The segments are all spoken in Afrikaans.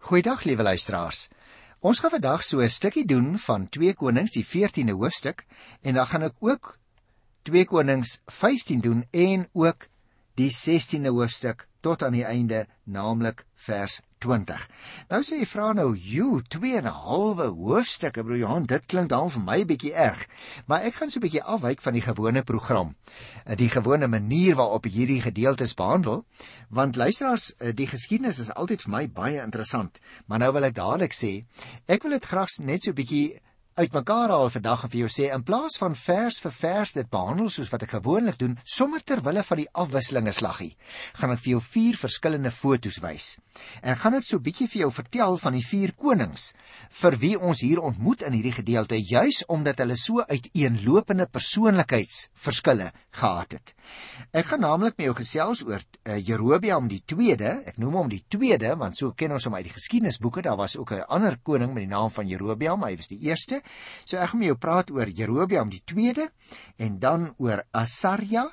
Goeiedag liewe luisteraars. Ons gaan vandag so 'n stukkie doen van 2 Konings die 14de hoofstuk en dan gaan ek ook 2 Konings 15 doen en ook die 16de hoofstuk tot aan die einde, naamlik vers 20. Nou sê jy vra nou, "Jo, 2 en 'n halwe hoofstukke, broer Johan, dit klink dan vir my bietjie erg." Maar ek gaan so 'n bietjie afwyk van die gewone program. Eh, die gewone manier waarop hierdie gedeeltes behandel, want luisteraars, eh, die geskiedenis is altyd vir my baie interessant. Maar nou wil ek dadelik sê, ek wil dit graag net so 'n bietjie uitmekaar haal vandag en vir jou sê in plaas van vers vir vers dit behandel soos wat ek gewoonlik doen, sommer ter wille van die afwisselinge slaggie, gaan ek vir jou vier verskillende fotos wys. En gaan dit so bietjie vir jou vertel van die vier konings vir wie ons hier ontmoet in hierdie gedeelte, juis omdat hulle so uiteenlopende persoonlikheidsverskille gehad het. Ek gaan naamlik met jou gesels oor uh, Jerobeam die 2de. Ek noem hom die 2de want so ken ons hom uit die geskiedenisboeke. Daar was ook 'n ander koning met die naam van Jerobeam, hy was die eerste. So ek gaan met jou praat oor Jerobeam die 2de en dan oor Asaria,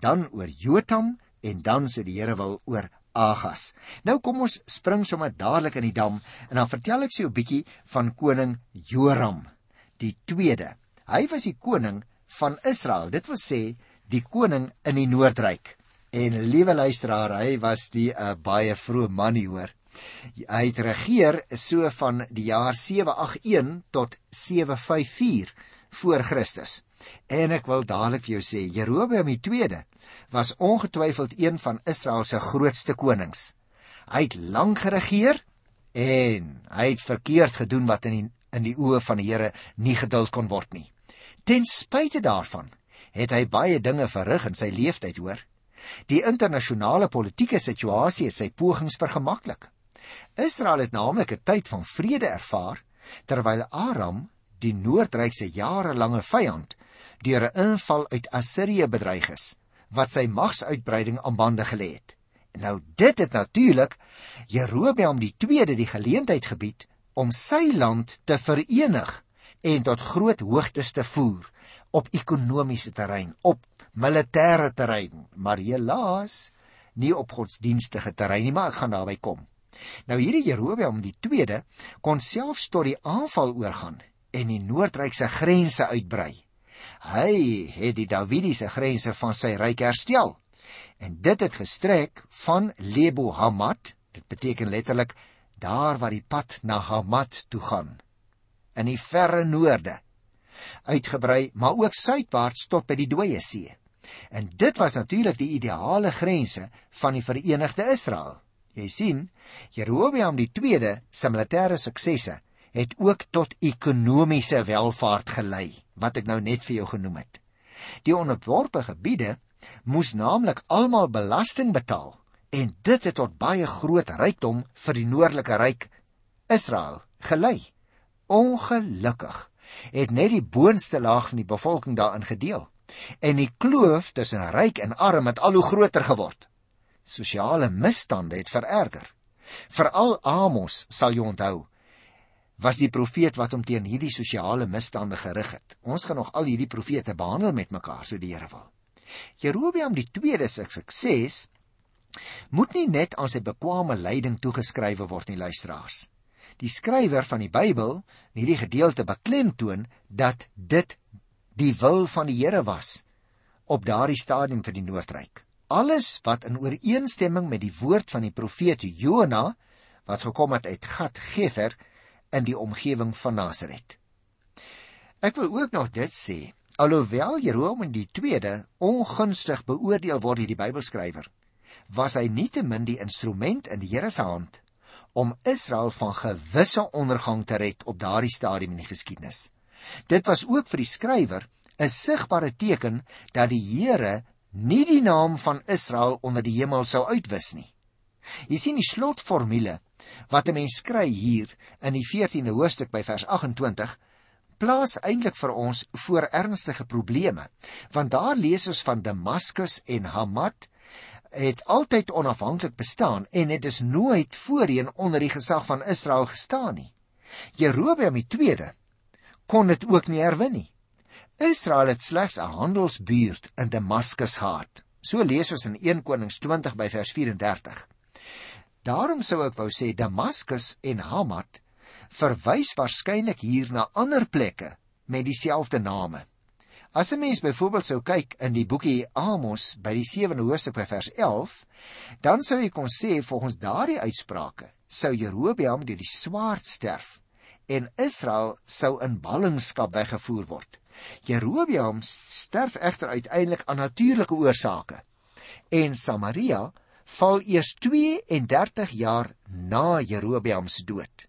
dan oor Jotam en dan sê die Here wil oor Agas. Nou kom ons spring sommer dadelik in die dam en dan vertel ek sê 'n bietjie van koning Joram die 2de. Hy was die koning van Israel. Dit wil sê die koning in die Noordryk. En liewe luisteraar, hy was die 'n uh, baie vroeë man hier hoor. Hy het regeer so van die jaar 781 tot 754 voor Christus. En ek wil dadelik vir jou sê, Jerobeam II was ongetwyfeld een van Israel se grootste konings. Hy het lank geregeer en hy het verkeerd gedoen wat in die, in die oë van die Here nie geduld kon word nie. Ten spyte daarvan het hy baie dinge verrig in sy lewenstyd, hoor. Die internasionale politieke situasie het sy pogings vergemaklik. Israel het naamlik 'n tyd van vrede ervaar terwyl Aram, die Noordryk se jarelange vyand, deur 'n inval uit Assirië bedreig is wat sy magsuitbreiding aan bande gelê het. Nou dit het natuurlik Jerobeam die 2de die geleentheid gebied om sy land te verenig en tot groot hoogtes te voer op ekonomiese terrein, op militêre terrein, maar helaas nie op godsdienstige terrein nie, maar ek gaan daarby kom. Nou hierdie Jerobeam die 2de kon selfs tot die aanval oorgaan en die noordrykse grense uitbrei. Hy het die Davidiese grense van sy ryk herstel. En dit het gestrek van Lebo Hamat, dit beteken letterlik daar waar die pad na Hamat toe gaan in die verre noorde uitgebrei, maar ook suidwaarts tot by die Dooie See. En dit was natuurlik die ideale grense van die Verenigde Israel. Jy sien, Jerobeam die 2de se militêre suksesse het ook tot ekonomiese welvaart gelei, wat ek nou net vir jou genoem het. Die onderworpe gebiede moes naamlik almal belasting betaal en dit het tot baie groot rykdom vir die noordelike ryk Israel gelei. Ongelukkig het net die boonste laag van die bevolking daarin gedeel en die kloof tussen ryk en arm het al hoe groter geword sosiale misstande het vererger. Veral Amos sal jy onthou was die profeet wat hom teen hierdie sosiale misstande gerig het. Ons gaan nog al hierdie profete behandel met mekaar so die Here wil. Jerobeam die tweede se sukses moet nie net aan sy bekwame leiding toegeskryf word nie luisteraars. Die skrywer van die Bybel in hierdie gedeelte beklemtoon dat dit die wil van die Here was op daardie stadium vir die Noordryk alles wat in ooreenstemming met die woord van die profeet Jona wat gekom het uit Gat Gefer in die omgewing van Nasaret. Ek wil ook nog dit sê, alhoewel Jerobeam die 2de ongunstig beoordeel word deur die Bybelskrywer, was hy nietemin die instrument in die Here se hand om Israel van gewisse ondergang te red op daardie stadium in die geskiedenis. Dit was ook vir die skrywer 'n sigbare teken dat die Here nie die naam van Israel onder die hemel sou uitwis nie. Jy sien die slotformule wat 'n mens kry hier in die 14de hoofstuk by vers 28 plaas eintlik vir ons voor ernstige probleme want daar lees ons van Damaskus en Hamat het altyd onafhanklik bestaan en het dus nooit voorheen onder die gesag van Israel gestaan nie. Jerobeam die 2de kon dit ook nie herwin nie. Israel het slegs 'n handelsbuurt in Damaskus gehad. So lees ons in 1 Konings 20 by vers 34. Daarom sou ek wou sê Damaskus en Hamat verwys waarskynlik hier na ander plekke met dieselfde name. As 'n mens byvoorbeeld sou kyk in die boekie Amos by die 7de hoofstuk by vers 11, dan sou jy kon sê volgens daardie uitsprake sou Jerobeam deur die swaard sterf en Israel sou in ballingskap weggevoer word. Jerobeam sterf egter uiteindelik aan natuurlike oorsake. En Samaria val eers 32 jaar na Jerobeam se dood.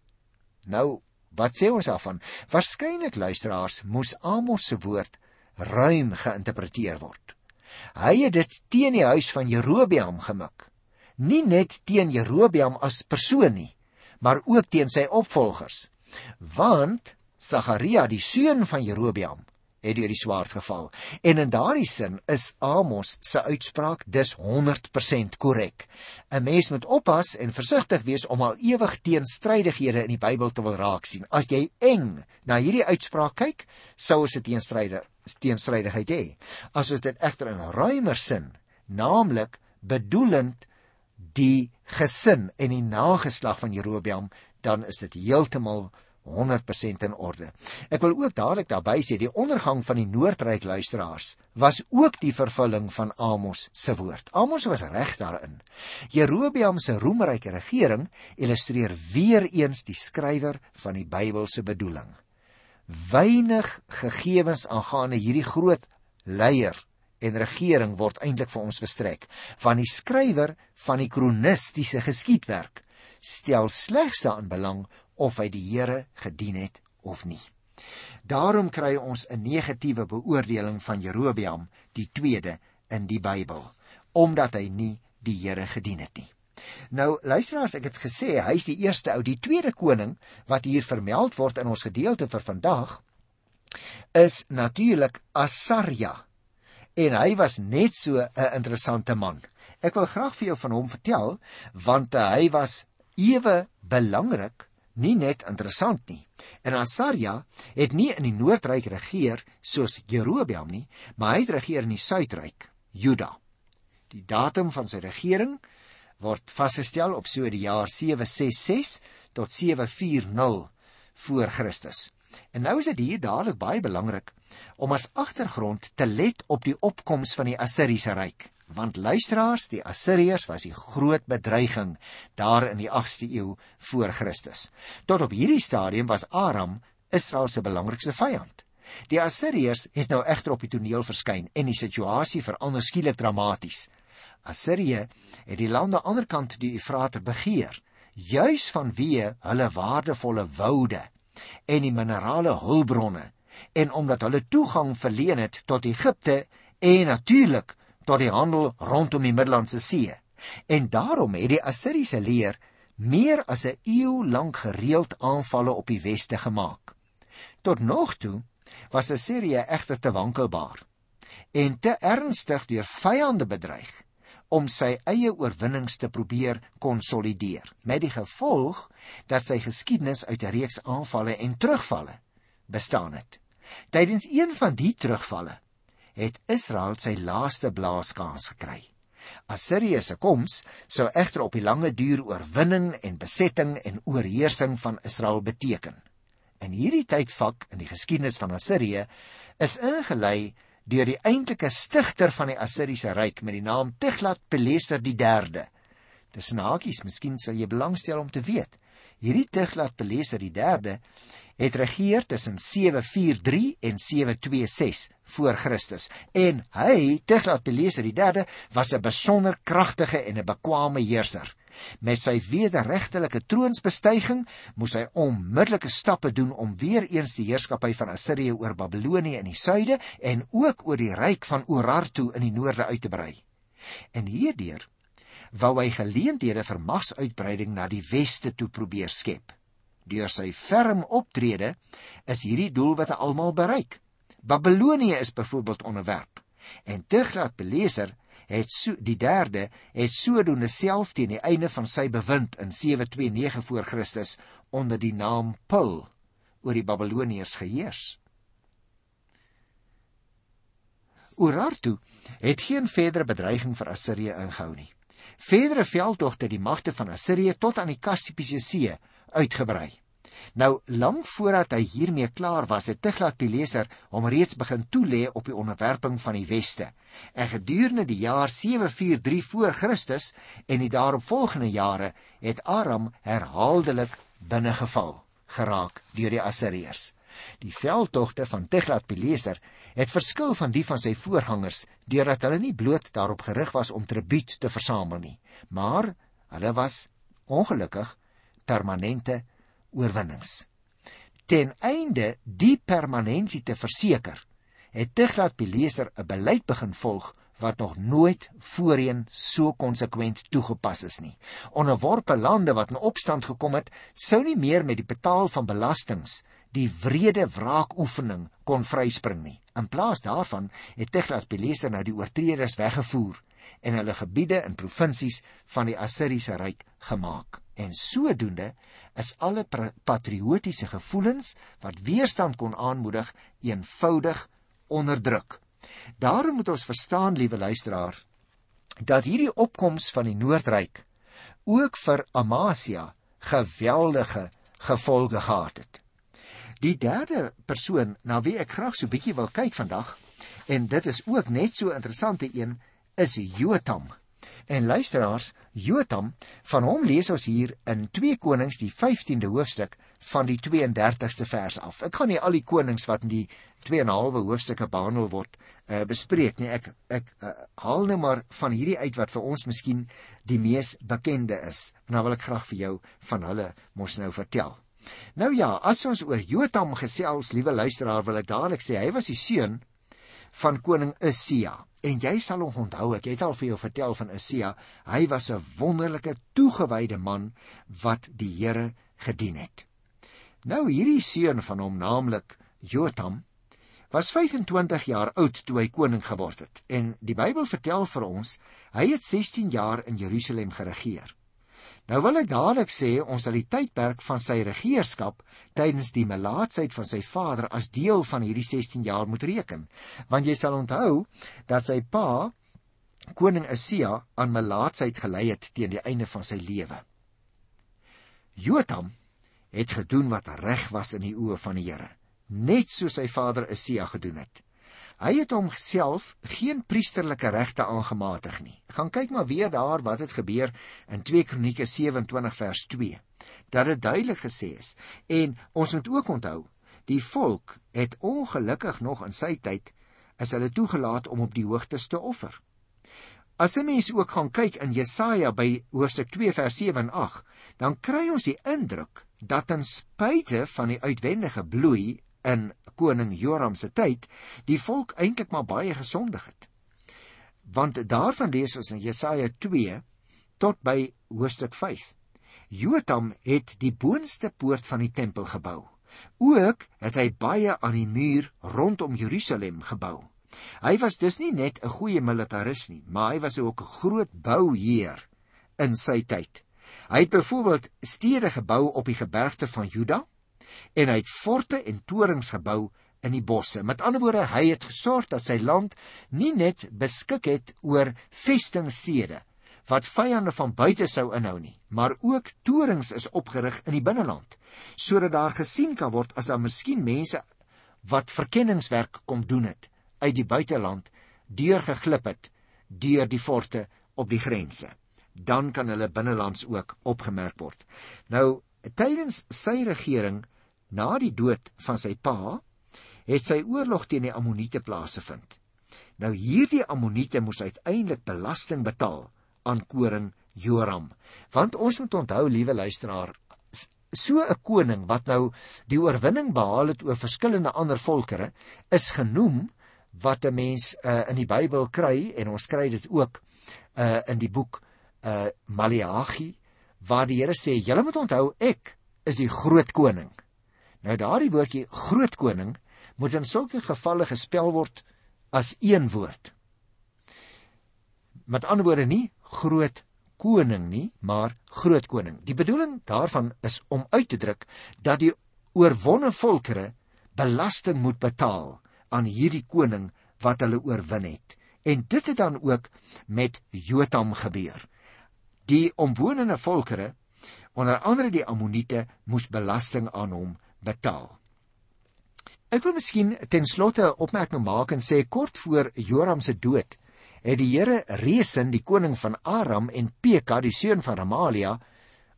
Nou, wat sê ons daarvan? Waarskynlik luisteraars moes Amos se woord ruim geïnterpreteer word. Hy het dit teen die huis van Jerobeam gemik. Nie net teen Jerobeam as persoon nie, maar ook teen sy opvolgers. Want Sagaria, die seun van Jerobeam, het deur die swaard geval. En in daardie sin is Amos se uitspraak dus 100% korrek. 'n Mens moet oppas en versigtig wees om al ewig teenstrydighede in die Bybel te wil raak sien. As jy eng na hierdie uitspraak kyk, sou ons 'n teenstryde teenstrydigheid hê. As ons dit egter in ruimer sin, naamlik bedoelend die gesin en die nageslag van Jerobeam, dan is dit heeltemal 100% in orde. Ek wil ook dadelik daarby sê die ondergang van die Noordryk luisteraars was ook die vervulling van Amos se woord. Amos was reg daarin. Jerobeam se roemryke regering illustreer weer eens die skrywer van die Bybelse bedoeling. Weinig gegevens aangaande hierdie groot leier en regering word eintlik vir ons verstrek van die skrywer van die kronistiese geskiedwerk stel slegs daarin belang of hy die Here gedien het of nie. Daarom kry ons 'n negatiewe beoordeling van Jerobeam die tweede in die Bybel omdat hy nie die Here gedien het nie. Nou luisteraars, ek het gesê hy's die eerste ou, die tweede koning wat hier vermeld word in ons gedeelte vir vandag is natuurlik Asarja. En hy was net so 'n interessante man. Ek wil graag vir jou van hom vertel want hy was ewe belangrik nie net interessant nie. En Asaria het nie in die noordryk regeer soos Jerobeam nie, maar hy het regeer in die suidryk, Juda. Die datum van sy regering word vasgestel op so die jaar 766 tot 740 voor Christus. En nou is dit hier dadelik baie belangrik om as agtergrond te let op die opkoms van die Assiriese ryk want luisteraars die Assiriërs was die groot bedreiging daar in die 8ste eeu voor Christus. Tot op hierdie stadium was Aram Israel se belangrikste vyand. Die Assiriërs het nou egter op die toneel verskyn en die situasie verander skielik dramaties. Assirië het die lande aan die ander kant die Eufraat begeer, juis vanweë hulle waardevolle woude en die minerale hulpbronne en omdat hulle toegang verleen het tot Egipte en natuurlik tot die handel rondom die Middellandse See. En daarom het die Assiriese leer meer as 'n eeu lank gereeld aanvalle op die weste gemaak. Tot nog toe was Assirië egter te wankelbaar en te ernstig deur vyande bedreig om sy eie oorwinnings te probeer konsolideer met die gevolg dat sy geskiedenis uit 'n reeks aanvalle en terugvalle bestaan het. Tydens een van die terugvalle het Israel sy laaste blaaskans gekry. Assirië se koms sou egter op die lange duur oorwinning en besetting en oorheersing van Israel beteken. In hierdie tydvak in die geskiedenis van Assirië is ingelei deur die eintlike stigter van die Assiriese ryk met die naam Tiglat-Pileser III. Dis nakies, miskien sal jy belangstel om te weet. Hierdie Tiglat-Pileser III het regeer tussen 743 en 726 voor Christus. En hy, Tiglat-Pileser III, was 'n besonder kragtige en 'n bekwame heerser. Met sy wederregtelike troonsbestuiging moes hy onmiddellike stappe doen om weer eens die heerskappy van Assirië oor Babilonie in die suide en ook oor die ryk van Urartu in die noorde uit te brei. En hierdeur wou hy geleenthede vir magsuitbreiding na die weste toe probeer skep. Deur sy ferm optrede is hierdie doelwitte almal bereik. Babilonie is byvoorbeeld onderwerp en Tiglat-Pileser het so die derde het sodoende self teen die einde van sy bewind in 729 voor Christus onder die naam Pul oor die Babiloniërs geheers. Urartu het geen verdere bedreiging vir Assirië ingehou nie. verdere veldtogte die magte van Assirië tot aan die Kaspiese See uitgebrei. Nou lank voordat hy hiermee klaar was, het Tiglat-Pileser hom reeds begin toelê op die onderwerping van die weste. En gedurende die jaar 743 voor Christus en die daaropvolgende jare het Aram herhaaldelik binnegeval geraak deur die Assiriërs. Die veldtogte van Tiglat-Pileser het verskil van die van sy voorgangers deurdat hulle nie bloot daarop gerig was om tribuut te versamel nie, maar hulle was ongelukkig permanente oorwinnings. Ten einde die permanensie te verseker, het Tiglat-Pileser 'n beleid begin volg wat nog nooit voorheen so konsekwent toegepas is nie. Onderworpe lande wat in opstand gekom het, sou nie meer met die betaal van belastings die wrede wraakoefening kon vryspring nie. In plaas daarvan het Tiglat-Pileser nou die oortreders weggevoer en hulle gebiede in provinsies van die Assiriese ryk gemaak. En sodoende is alle patriotiese gevoelens wat weerstand kon aanmoedig eenvoudig onderdruk. Daarom moet ons verstaan, liewe luisteraar, dat hierdie opkoms van die Noordryk ook vir Amasia geweldige gevolge gehad het. Die derde persoon na wie ek graag so bietjie wil kyk vandag, en dit is ook net so interessante een, is Jotam. En luisteraars, Jotam, van hom lees ons hier in 2 Konings die 15de hoofstuk van die 32ste vers af. Ek gaan nie al die konings wat in die 2 en 'n halwe hoofstukke behandel word, uh, bespreek nie. Ek ek uh, haal net maar van hierdie uit wat vir ons miskien die mees bekende is. En dan wil ek graag vir jou van hulle mos nou vertel. Nou ja, as ons oor Jotam gesels, liewe luisteraar, wil ek dadelik sê hy was die seun van koning Usia. En jy sal hom onthou, ek het al vir jou vertel van Usia. Hy was 'n wonderlike toegewyde man wat die Here gedien het. Nou hierdie seun van hom, naamlik Jotam, was 25 jaar oud toe hy koning geword het. En die Bybel vertel vir ons, hy het 16 jaar in Jerusalem geregeer. Nou wil ek dadelik sê ons sal die tydperk van sy regeerskap tydens die melaatsheid van sy vader as deel van hierdie 16 jaar moet reken. Want jy sal onthou dat sy pa koning Usia aan melaatsheid gelei het teen die einde van sy lewe. Jotam het gedoen wat reg was in die oë van die Here, net soos sy vader Esia gedoen het. Hy het homself geen priesterlike regte aangematig nie. Gaan kyk maar weer daar wat het gebeur in 2 Kronieke 27 vers 2. Dat dit duidelik gesê is en ons moet ook onthou, die volk het ongelukkig nog in sy tyd is hulle toegelaat om op die hoogtes te offer. As 'n mens ook gaan kyk in Jesaja by hoofstuk 2 vers 7 en 8, dan kry ons die indruk dat ten spyte van die uitwendige bloei in koning Joram se tyd, die volk eintlik maar baie gesondig het. Want daarvan lees ons in Jesaja 2 tot by hoofstuk 5. Jotam het die boonste poort van die tempel gebou. Ook het hy baie aan die muur rondom Jerusalem gebou. Hy was dus nie net 'n goeie militaris nie, maar hy was ook 'n groot bouheer in sy tyd. Hy het byvoorbeeld stede gebou op die gebergte van Juda en hy het forte en torings gebou in die bosse. Met ander woorde, hy het gesorg dat sy land nie net beskik het oor vestingstede wat vyande van buite sou inhou nie, maar ook torings is opgerig in die binneland sodat daar gesien kan word as daar miskien mense wat verkenningswerk kom doen het uit die buiteland deurgeglip het deur die forte op die grense dan kan hulle binnelands ook opgemerk word. Nou, tydens sy regering na die dood van sy pa, het sy oorlog teen die Ammoniete plaasgevind. Nou hierdie Ammoniete moes uiteindelik belasting betaal aan koning Joram. Want ons moet onthou, liewe luisteraar, so 'n koning wat nou die oorwinning behaal het oor verskillende ander volkere, is genoem wat 'n mens uh, in die Bybel kry en ons kry dit ook uh, in die boek uh Maleagi waar die Here sê julle moet onthou ek is die groot koning. Nou daardie woordjie groot koning moet in sulke gevalle gespel word as een woord. Met ander woorde nie groot koning nie, maar groot koning. Die bedoeling daarvan is om uit te druk dat die oorwonne volkere belasting moet betaal aan hierdie koning wat hulle oorwin het. En dit het dan ook met Jotam gebeur. Die omwonende volkere, onder andere die Ammoniete, moes belasting aan hom betaal. Ek wil miskien ten slotte 'n opmerking maak en sê kort voor Joram se dood het die Here Resen, die koning van Aram en Peka, die seun van Ramalia,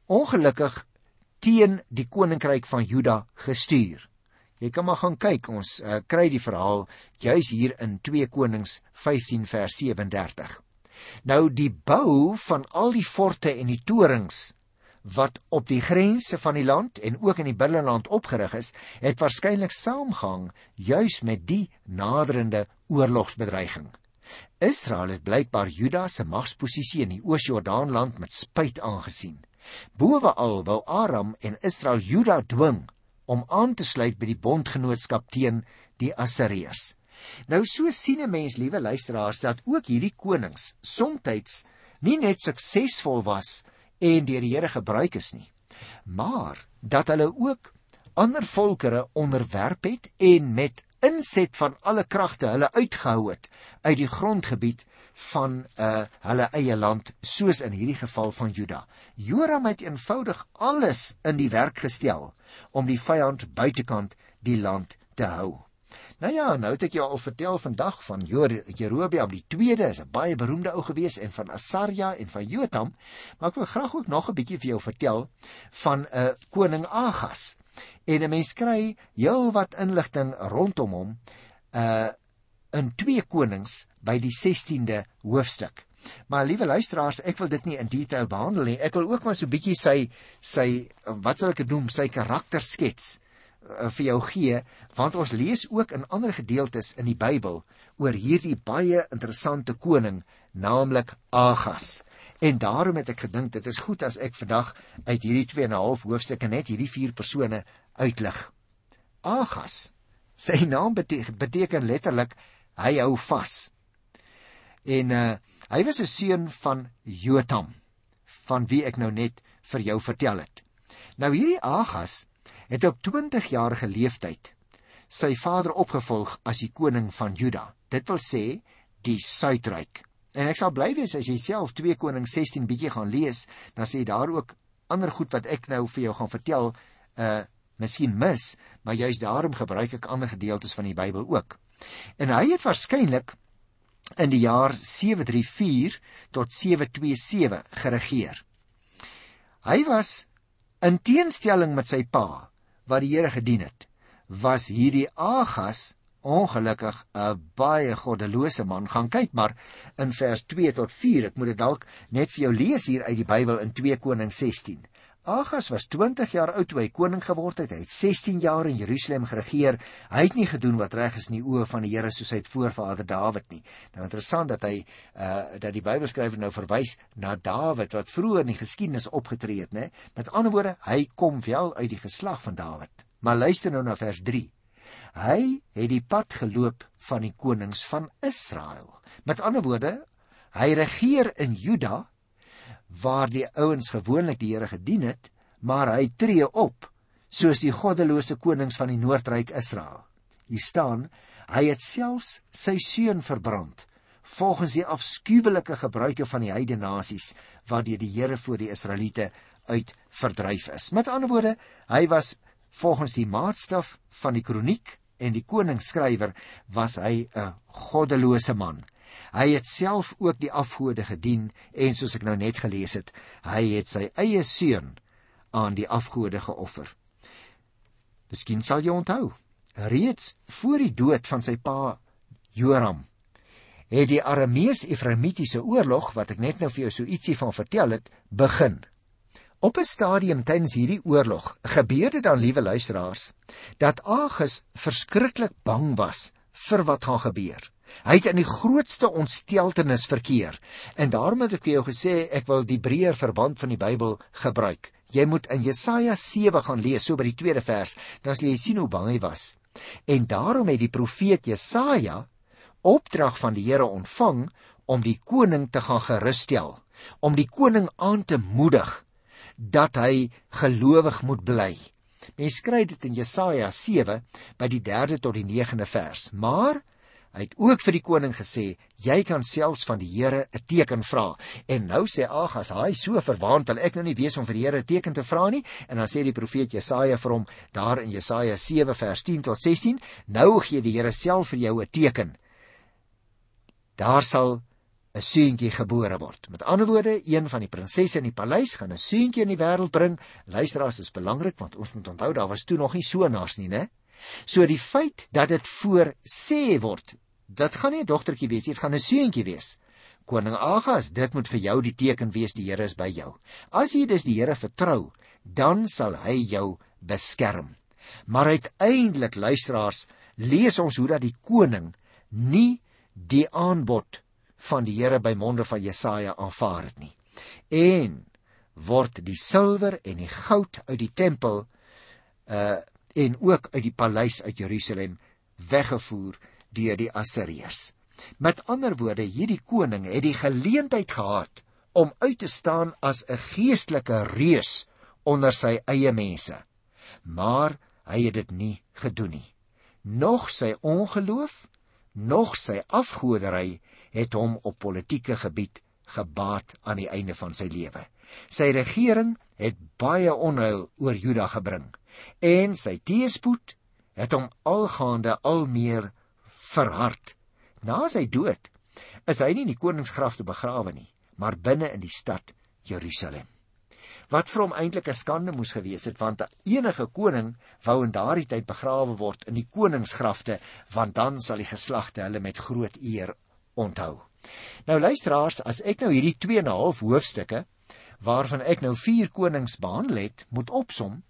ongelukkig teen die koninkryk van Juda gestuur. Jy kan maar gaan kyk, ons uh, kry die verhaal juis hier in 2 Konings 15 vers 37. Nou die bou van al die forte en die torings wat op die grense van die land en ook in die binneland opgerig is, het waarskynlik saamgang juis met die naderende oorlogsbedreiging. Israel het blykbaar Juda se magsposisie in die Oos-Jordaanland met spyt aangesien. Bowaal wou Aram en Israel Juda dwing om aan te sluit by die bondgenootskap teen die Assiriërs. Nou so sien 'n mens, liewe luisteraars, dat ook hierdie konings soms nie net suksesvol was en deur die Here gebruik is nie, maar dat hulle ook ander volkere onderwerp het en met inset van alle kragte hulle uitgehou het uit die grondgebied van uh hulle eie land soos in hierdie geval van Juda. Joram het eenvoudig alles in die werk gestel om die vyand buitekant die land te hou. Nou ja, nou het ek jou al vertel vandag van Jerobeam die 2de, is 'n baie beroemde ou gewees en van Asaria en van Jotam, maar ek wil graag ook nog 'n bietjie vir jou vertel van 'n uh, koning Agas. En 'n mens kry heelwat inligting rondom hom uh in 2 Konings by die 16de hoofstuk. Maar liewe luisteraars, ek wil dit nie in detail behandel nie. Ek wil ook maar so bietjie sy sy wat sal ek dit noem, sy karakter skets uh, vir jou gee want ons lees ook in ander gedeeltes in die Bybel oor hierdie baie interessante koning naamlik Agas. En daarom het ek gedink dit is goed as ek vandag uit hierdie 2 en 'n half hoofstukke net hierdie vier persone uitlig. Agas. Sy naam beteken, beteken letterlik hy hou vas. En uh hy was 'n seun van Jotam van wie ek nou net vir jou vertel het. Nou hierdie Agas het op 20 jarige leeftyd sy vader opgevolg as die koning van Juda. Dit wil sê die Suidryk. En ek sal bly wees as jy self 2 Koning 16 bietjie gaan lees, dan sê jy daar ook ander goed wat ek nou vir jou gaan vertel, uh miskien mis, maar juist daarom gebruik ek ander gedeeltes van die Bybel ook. En hy het waarskynlik in die jaar 734 tot 727 geregeer. Hy was in teenstelling met sy pa wat die Here gedien het, was hierdie Agas ongelukkig 'n baie goddelose man. Gaan kyk maar in vers 2 tot 4. Ek moet dit dalk net vir jou lees hier uit die Bybel in 2 Konings 16. Agas was 20 jaar oud toe hy koning geword het. Hy het 16 jaar in Jerusalem geregeer. Hy het nie gedoen wat reg is in die oë van die Here soos sy het voorvader Dawid nie. Nou interessant dat hy uh dat die Bybelskrywer nou verwys na Dawid wat vroeër in die geskiedenis opgetree het, né? Met ander woorde, hy kom wel uit die geslag van Dawid. Maar luister nou na vers 3. Hy het die pad geloop van die konings van Israel. Met ander woorde, hy regeer in Juda waar die ouens gewoonlik die Here gedien het, maar hy tree op soos die goddelose konings van die Noordryk Israel. Hier staan, hy het selfs sy seun verbrand volgens die afskuwelike gebruike van die heidene nasies waardeur die Here voor die Israeliete uit verdryf is. Met ander woorde, hy was volgens die maatstaf van die kroniek en die koningsskrywer was hy 'n goddelose man. Hy het self ook die afgode gedien en soos ek nou net gelees het, hy het sy eie seun aan die afgode geoffer. Miskien sal jy onthou, reeds voor die dood van sy pa Joram het die Aramees-Efraimitiese oorlog wat ek net nou vir jou so ietsie van vertel het, begin. Op 'n stadium tydens hierdie oorlog gebeur dit dan, liewe luisteraars, dat Agus verskriklik bang was vir wat gaan gebeur. Hy het in die grootste ontsteltenis verkeer. En daarom het ek vir jou gesê ek wil die breër verband van die Bybel gebruik. Jy moet in Jesaja 7 gaan lees, so by die tweede vers, dan sal jy sien hoe bang hy was. En daarom het die profeet Jesaja opdrag van die Here ontvang om die koning te gaan gerusstel, om die koning aan te moedig dat hy gelowig moet bly. Mens skryf dit in Jesaja 7 by die 3de tot die 9de vers. Maar Hy het ook vir die koning gesê, jy kan selfs van die Here 'n teken vra. En nou sê Agas, hy so verwaand, wil ek nou nie weet om vir die Here 'n teken te vra nie. En dan sê die profeet Jesaja vir hom daar in Jesaja 7 vers 10 tot 16, nou gee die Here self vir jou 'n teken. Daar sal 'n seentjie gebore word. Met ander woorde, een van die prinsesse in die paleis gaan 'n seentjie in die wêreld bring. Luisteraars, is belangrik want ons moet onthou daar was toe nog nie sonaars nie, né? So die feit dat dit voor sê word dit gaan nie 'n dogtertjie wees, dit gaan 'n seentjie wees. Koning Agas, dit moet vir jou die teken wees die Here is by jou. As jy dus die Here vertrou, dan sal hy jou beskerm. Maar uiteindelik, luisteraars, lees ons hoe dat die koning nie die aanbod van die Here by monde van Jesaja aanvaar het nie. En word die silwer en die goud uit die tempel uh en ook uit die paleis uit Jerusalem weggevoer deur die Assiriërs. Met ander woorde, hierdie koning het die geleentheid gehad om uit te staan as 'n geestelike reus onder sy eie mense. Maar hy het dit nie gedoen nie. Nog sy ongeloof, nog sy afgodery het hom op politieke gebied gebaat aan die einde van sy lewe. Sy regering het baie onheil oor Juda gebring en sy teëspoed het hom algaande al meer verhard. Na sy dood is hy nie in die koningsgraf te begrawe nie, maar binne in die stad Jerusalem. Wat vir hom eintlik 'n skande moes gewees het want enige koning wou in daardie tyd begrawe word in die koningsgrafte want dan sal die geslagte hulle met groot eer onthou. Nou luisteraars, as ek nou hierdie 2 en 'n half hoofstukke waarvan ek nou 4 konings behandel het, moet opsom,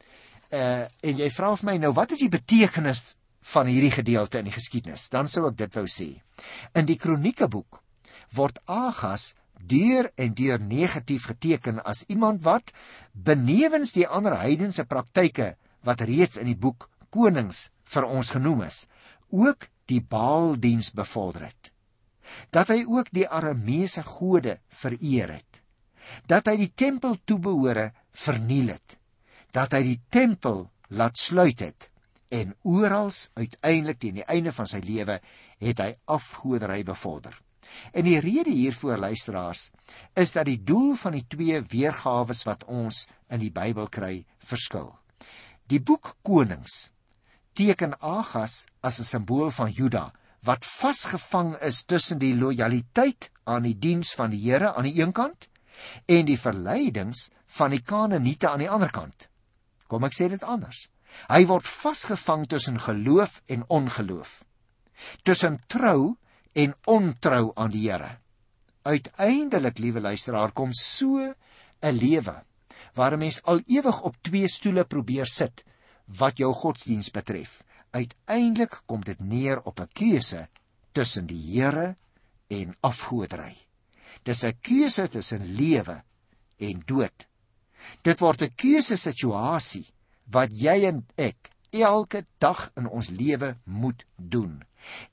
uh en jy vra vir my nou wat is die betekenis van hierdie gedeelte in die geskiedenis, dan sou ek dit wou sê. In die kroniekeboek word Agas deur en deur negatief geteken as iemand wat benewens die ander heidense praktyke wat reeds in die boek Konings vir ons genoem is, ook die Baaldiens bevorder het. Dat hy ook die Arameese gode vereer het. Dat hy die tempel toebehore verniel het. Dat hy die tempel laat sluit het en oral uiteindelik teen die einde van sy lewe het hy afgodery bevorder. En die rede hiervoor luisteraars is dat die doel van die twee weergawe wat ons in die Bybel kry verskil. Die boek Konings teken Agas as 'n simbool van Juda wat vasgevang is tussen die lojaliteit aan die diens van die Here aan die een kant en die verleidings van die Kanaaniete aan die ander kant. Kom ek sê dit anders. Hy word vasgevang tussen geloof en ongeloof. Tussen trou en ontrou aan die Here. Uiteindelik, liewe luisteraar, kom so 'n lewe waar 'n mens al ewig op twee stoele probeer sit wat jou godsdiens betref. Uiteindelik kom dit neer op 'n keuse tussen die Here en afgodery. Dis 'n keuse tussen lewe en dood. Dit word 'n keuse situasie wat jy en ek elke dag in ons lewe moet doen.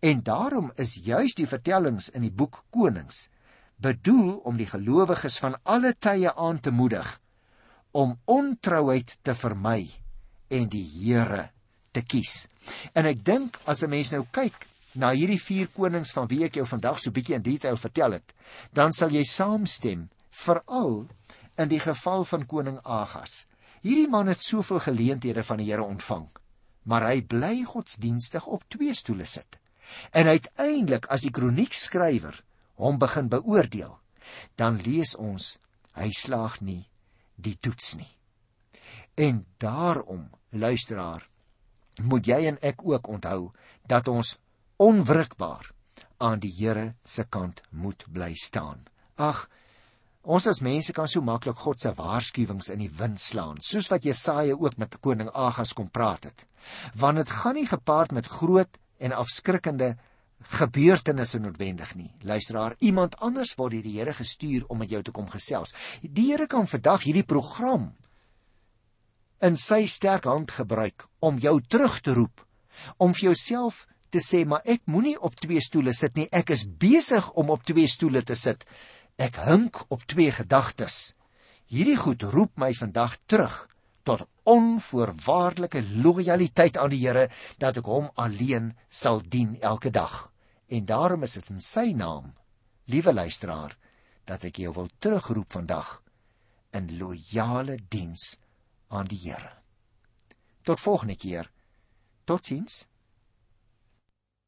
En daarom is juis die vertellings in die boek Konings bedoel om die gelowiges van alle tye aan te moedig om ontrouheid te vermy en die Here te kies. En ek dink as 'n mens nou kyk na hierdie vier konings van wie ek jou vandag so bietjie in detail vertel het, dan sal jy saamstem veral in die geval van koning Agas. Hierdie man het soveel geleenthede van die Here ontvang, maar hy bly godsdienstig op twee stoele sit. En uiteindelik as die kroniekskrywer hom begin beoordeel, dan lees ons hy slaag nie die toets nie. En daarom, luisteraar, moet jy en ek ook onthou dat ons onwrikbaar aan die Here se kant moet bly staan. Ag, Ons as mense kan so maklik God se waarskuwings in die wind slaan, soos wat Jesaja ook met koning Agas kom praat het. Want dit gaan nie gepaard met groot en afskrikkende gebeurtenisse noodwendig nie. Luisteraar, iemand anders word deur die Here gestuur om met jou te kom gesels. Die Here kan vandag hierdie program in sy sterk hand gebruik om jou terug te roep, om vir jouself te sê, maar ek moenie op twee stoele sit nie. Ek is besig om op twee stoele te sit. Ek hink op twee gedagtes. Hierdie goed roep my vandag terug tot onvoorwaardelike lojaliteit aan die Here dat ek hom alleen sal dien elke dag En daarom is dit in sy naam, liewe luisteraar, dat ek jou wil terugroep vandag in loyale diens aan die Here. Tot volgende keer. Totsiens.